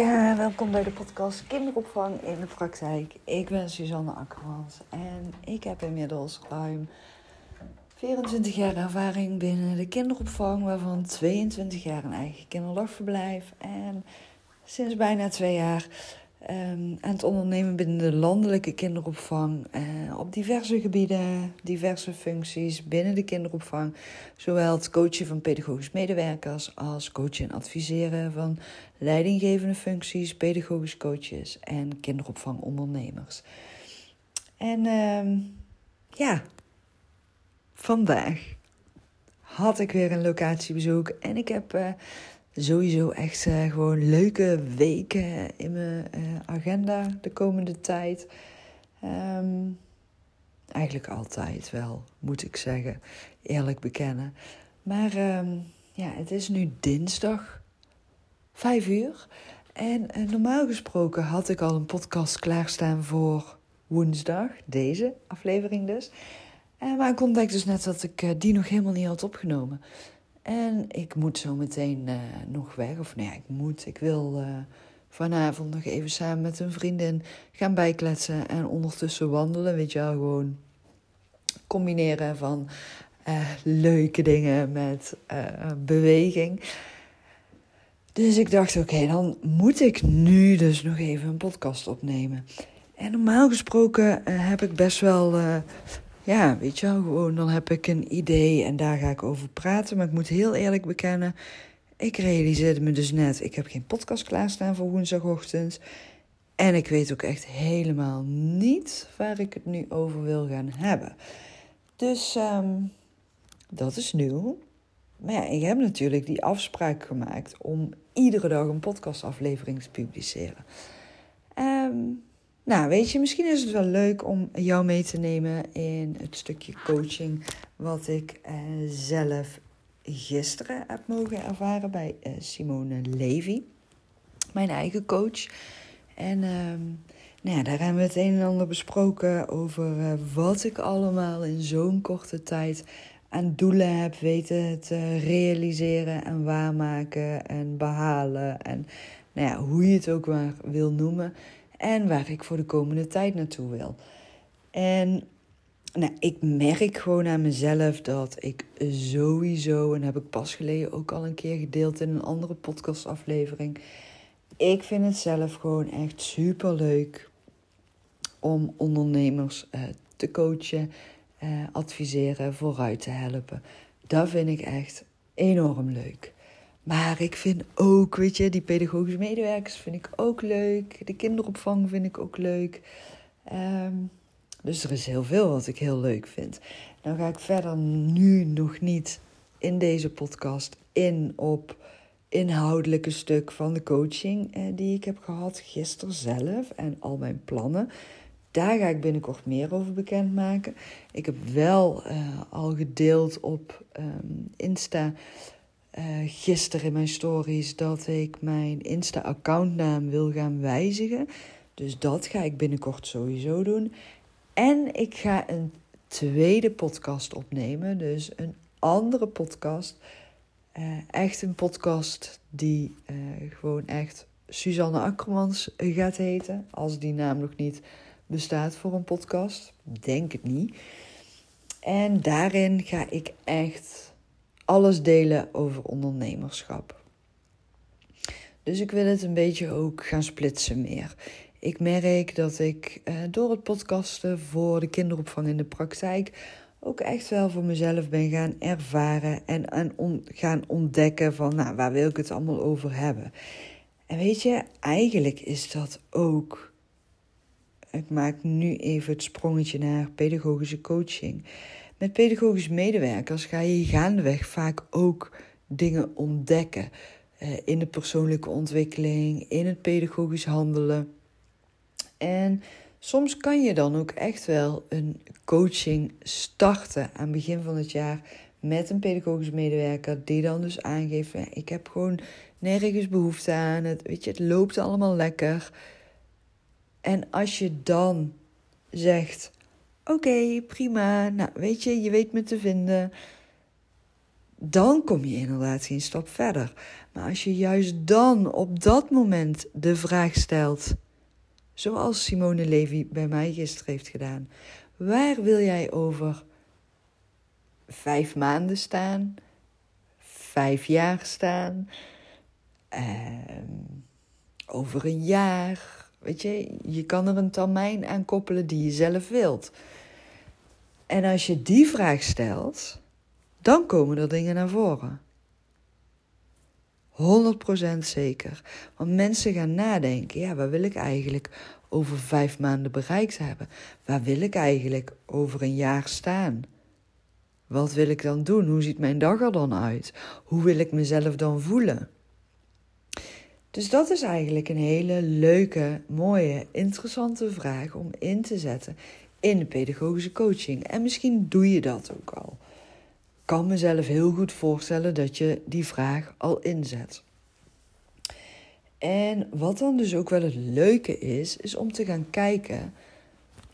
Ja, welkom bij de podcast Kinderopvang in de Praktijk. Ik ben Suzanne Akkermans en ik heb inmiddels ruim 24 jaar ervaring binnen de kinderopvang, waarvan 22 jaar een eigen kinderdagverblijf en sinds bijna twee jaar um, aan het ondernemen binnen de landelijke kinderopvang uh, op diverse gebieden, diverse functies binnen de kinderopvang. Zowel het coachen van pedagogisch medewerkers als coachen en adviseren van leidinggevende functies, pedagogisch coaches en kinderopvangondernemers. En uh, ja, vandaag had ik weer een locatiebezoek en ik heb uh, sowieso echt uh, gewoon leuke weken in mijn uh, agenda de komende tijd. Um, eigenlijk altijd wel, moet ik zeggen. Eerlijk bekennen. Maar um, ja, het is nu dinsdag, vijf uur. En uh, normaal gesproken had ik al een podcast klaarstaan voor woensdag, deze aflevering dus. maar ik ontdekte dus net dat ik die nog helemaal niet had opgenomen. En ik moet zo meteen uh, nog weg. Of nee, ik moet. Ik wil uh, vanavond nog even samen met een vriendin gaan bijkletsen. En ondertussen wandelen. Weet je wel, gewoon combineren van uh, leuke dingen met beweging. Dus ik dacht, oké, dan moet ik nu dus nog even een podcast opnemen. En normaal gesproken heb ik best wel ja, weet je wel, gewoon dan heb ik een idee en daar ga ik over praten. Maar ik moet heel eerlijk bekennen, ik realiseerde me dus net, ik heb geen podcast klaarstaan voor woensdagochtend. En ik weet ook echt helemaal niet waar ik het nu over wil gaan hebben. Dus um, dat is nieuw. Maar ja, ik heb natuurlijk die afspraak gemaakt om iedere dag een podcastaflevering te publiceren. Um, nou, weet je, misschien is het wel leuk om jou mee te nemen in het stukje coaching wat ik eh, zelf gisteren heb mogen ervaren bij eh, Simone Levy, mijn eigen coach. En ehm, nou ja, daar hebben we het een en ander besproken over uh, wat ik allemaal in zo'n korte tijd aan doelen heb weten te realiseren en waarmaken en behalen. En nou ja, hoe je het ook maar wil noemen en waar ik voor de komende tijd naartoe wil. En nou, ik merk gewoon aan mezelf dat ik sowieso, en heb ik pas geleden ook al een keer gedeeld in een andere podcastaflevering. Ik vind het zelf gewoon echt super leuk om ondernemers uh, te coachen, uh, adviseren, vooruit te helpen. Dat vind ik echt enorm leuk. Maar ik vind ook, weet je, die pedagogische medewerkers vind ik ook leuk. De kinderopvang vind ik ook leuk. Um, dus er is heel veel wat ik heel leuk vind. Dan ga ik verder nu nog niet in deze podcast in op inhoudelijke stuk van de coaching eh, die ik heb gehad gisteren zelf en al mijn plannen. Daar ga ik binnenkort meer over bekendmaken. Ik heb wel uh, al gedeeld op um, Insta uh, gisteren in mijn stories dat ik mijn Insta-accountnaam wil gaan wijzigen. Dus dat ga ik binnenkort sowieso doen. En ik ga een tweede podcast opnemen. Dus een andere podcast. Uh, echt een podcast die uh, gewoon echt Suzanne Akkermans gaat heten. Als die naam nog niet bestaat voor een podcast. Denk het niet. En daarin ga ik echt alles delen over ondernemerschap. Dus ik wil het een beetje ook gaan splitsen meer. Ik merk dat ik eh, door het podcasten voor de kinderopvang in de praktijk ook echt wel voor mezelf ben gaan ervaren en, en gaan ontdekken van nou, waar wil ik het allemaal over hebben. En weet je, eigenlijk is dat ook. Ik maak nu even het sprongetje naar pedagogische coaching. Met pedagogisch medewerkers ga je gaandeweg vaak ook dingen ontdekken. Uh, in de persoonlijke ontwikkeling, in het pedagogisch handelen. En soms kan je dan ook echt wel een coaching starten aan het begin van het jaar met een pedagogisch medewerker die dan dus aangeeft: ik heb gewoon nergens behoefte aan. Het, weet je, het loopt allemaal lekker. En als je dan zegt: Oké, prima. Nou, weet je, je weet me te vinden. dan kom je inderdaad geen stap verder. Maar als je juist dan op dat moment de vraag stelt, zoals Simone Levy bij mij gisteren heeft gedaan: waar wil jij over vijf maanden staan, vijf jaar staan, ehm, over een jaar? Weet je, je kan er een termijn aan koppelen die je zelf wilt. En als je die vraag stelt, dan komen er dingen naar voren. 100% zeker. Want mensen gaan nadenken: ja, waar wil ik eigenlijk over vijf maanden bereikt hebben? Waar wil ik eigenlijk over een jaar staan? Wat wil ik dan doen? Hoe ziet mijn dag er dan uit? Hoe wil ik mezelf dan voelen? Dus dat is eigenlijk een hele leuke, mooie, interessante vraag om in te zetten in de pedagogische coaching. En misschien doe je dat ook al. Ik kan mezelf heel goed voorstellen dat je die vraag al inzet. En wat dan dus ook wel het leuke is, is om te gaan kijken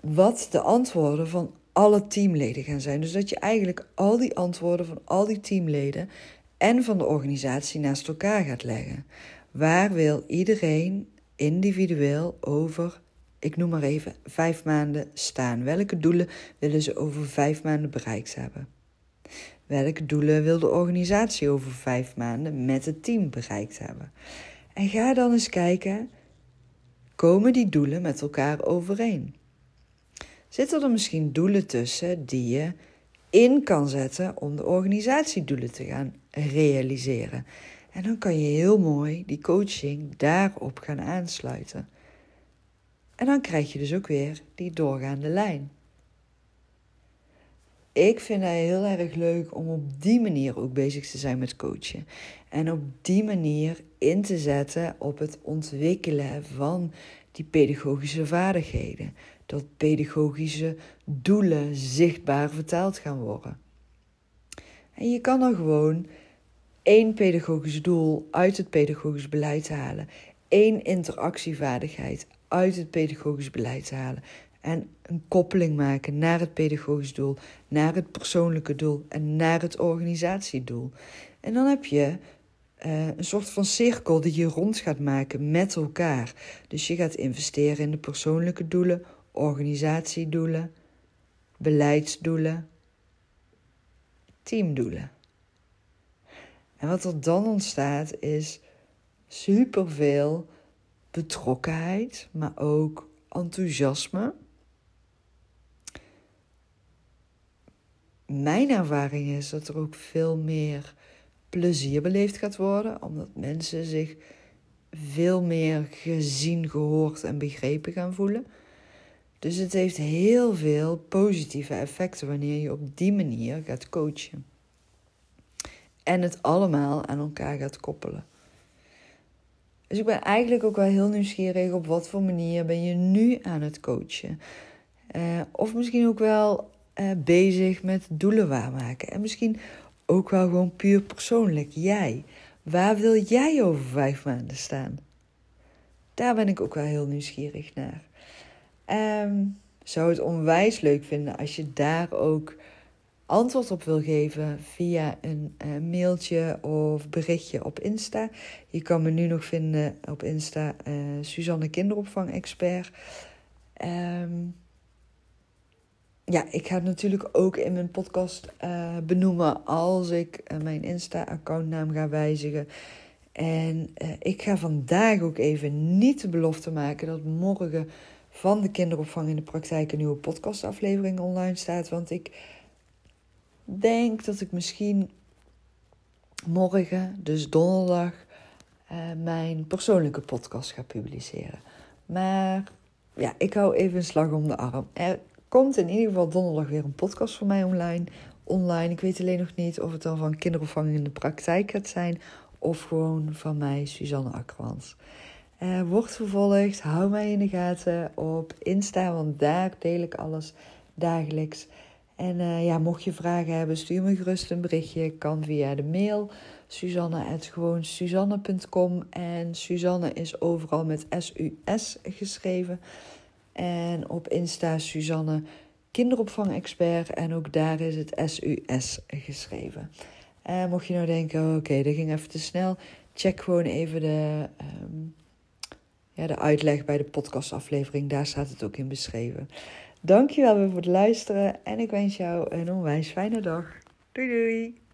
wat de antwoorden van alle teamleden gaan zijn. Dus dat je eigenlijk al die antwoorden van al die teamleden en van de organisatie naast elkaar gaat leggen. Waar wil iedereen individueel over, ik noem maar even, vijf maanden staan? Welke doelen willen ze over vijf maanden bereikt hebben? Welke doelen wil de organisatie over vijf maanden met het team bereikt hebben? En ga dan eens kijken, komen die doelen met elkaar overeen? Zitten er misschien doelen tussen die je in kan zetten om de organisatiedoelen te gaan realiseren? En dan kan je heel mooi die coaching daarop gaan aansluiten. En dan krijg je dus ook weer die doorgaande lijn. Ik vind het heel erg leuk om op die manier ook bezig te zijn met coachen. En op die manier in te zetten op het ontwikkelen van die pedagogische vaardigheden. Dat pedagogische doelen zichtbaar vertaald gaan worden. En je kan dan gewoon één pedagogisch doel uit het pedagogisch beleid halen. één interactievaardigheid uit het pedagogisch beleid halen. En een koppeling maken naar het pedagogisch doel, naar het persoonlijke doel en naar het organisatiedoel. En dan heb je uh, een soort van cirkel die je rond gaat maken met elkaar. Dus je gaat investeren in de persoonlijke doelen, organisatiedoelen, beleidsdoelen, teamdoelen. En wat er dan ontstaat is superveel betrokkenheid, maar ook enthousiasme. Mijn ervaring is dat er ook veel meer plezier beleefd gaat worden, omdat mensen zich veel meer gezien, gehoord en begrepen gaan voelen. Dus het heeft heel veel positieve effecten wanneer je op die manier gaat coachen. En het allemaal aan elkaar gaat koppelen. Dus ik ben eigenlijk ook wel heel nieuwsgierig op wat voor manier ben je nu aan het coachen. Uh, of misschien ook wel uh, bezig met doelen waarmaken. En misschien ook wel gewoon puur persoonlijk. Jij. Waar wil jij over vijf maanden staan? Daar ben ik ook wel heel nieuwsgierig naar. Um, zou het onwijs leuk vinden als je daar ook antwoord op wil geven via een uh, mailtje of berichtje op Insta. Je kan me nu nog vinden op Insta uh, Suzanne Kinderopvang Expert. Um, ja, ik ga het natuurlijk ook in mijn podcast uh, benoemen als ik mijn Insta-accountnaam ga wijzigen. En ik ga vandaag ook even niet de belofte maken dat morgen van de kinderopvang in de praktijk een nieuwe podcastaflevering online staat. Want ik denk dat ik misschien morgen, dus donderdag, mijn persoonlijke podcast ga publiceren. Maar ja, ik hou even een slag om de arm. Er komt in ieder geval donderdag weer een podcast van mij online. online. Ik weet alleen nog niet of het dan van kinderopvang in de praktijk gaat zijn of gewoon van mij, Suzanne Akkermans. Uh, wordt vervolgd, hou mij in de gaten op Insta, want daar deel ik alles dagelijks. En uh, ja, mocht je vragen hebben, stuur me gerust een berichtje. Kan via de mail suzanne.gewoonsuzanne.com En Suzanne is overal met S-U-S geschreven. En op Insta Suzanne kinderopvangexpert. En ook daar is het SUS geschreven. Uh, mocht je nou denken, oké, dat ging even te snel. Check gewoon even de, um, ja, de uitleg bij de podcastaflevering. Daar staat het ook in beschreven. Dankjewel weer voor het luisteren. En ik wens jou een onwijs fijne dag. Doei doei!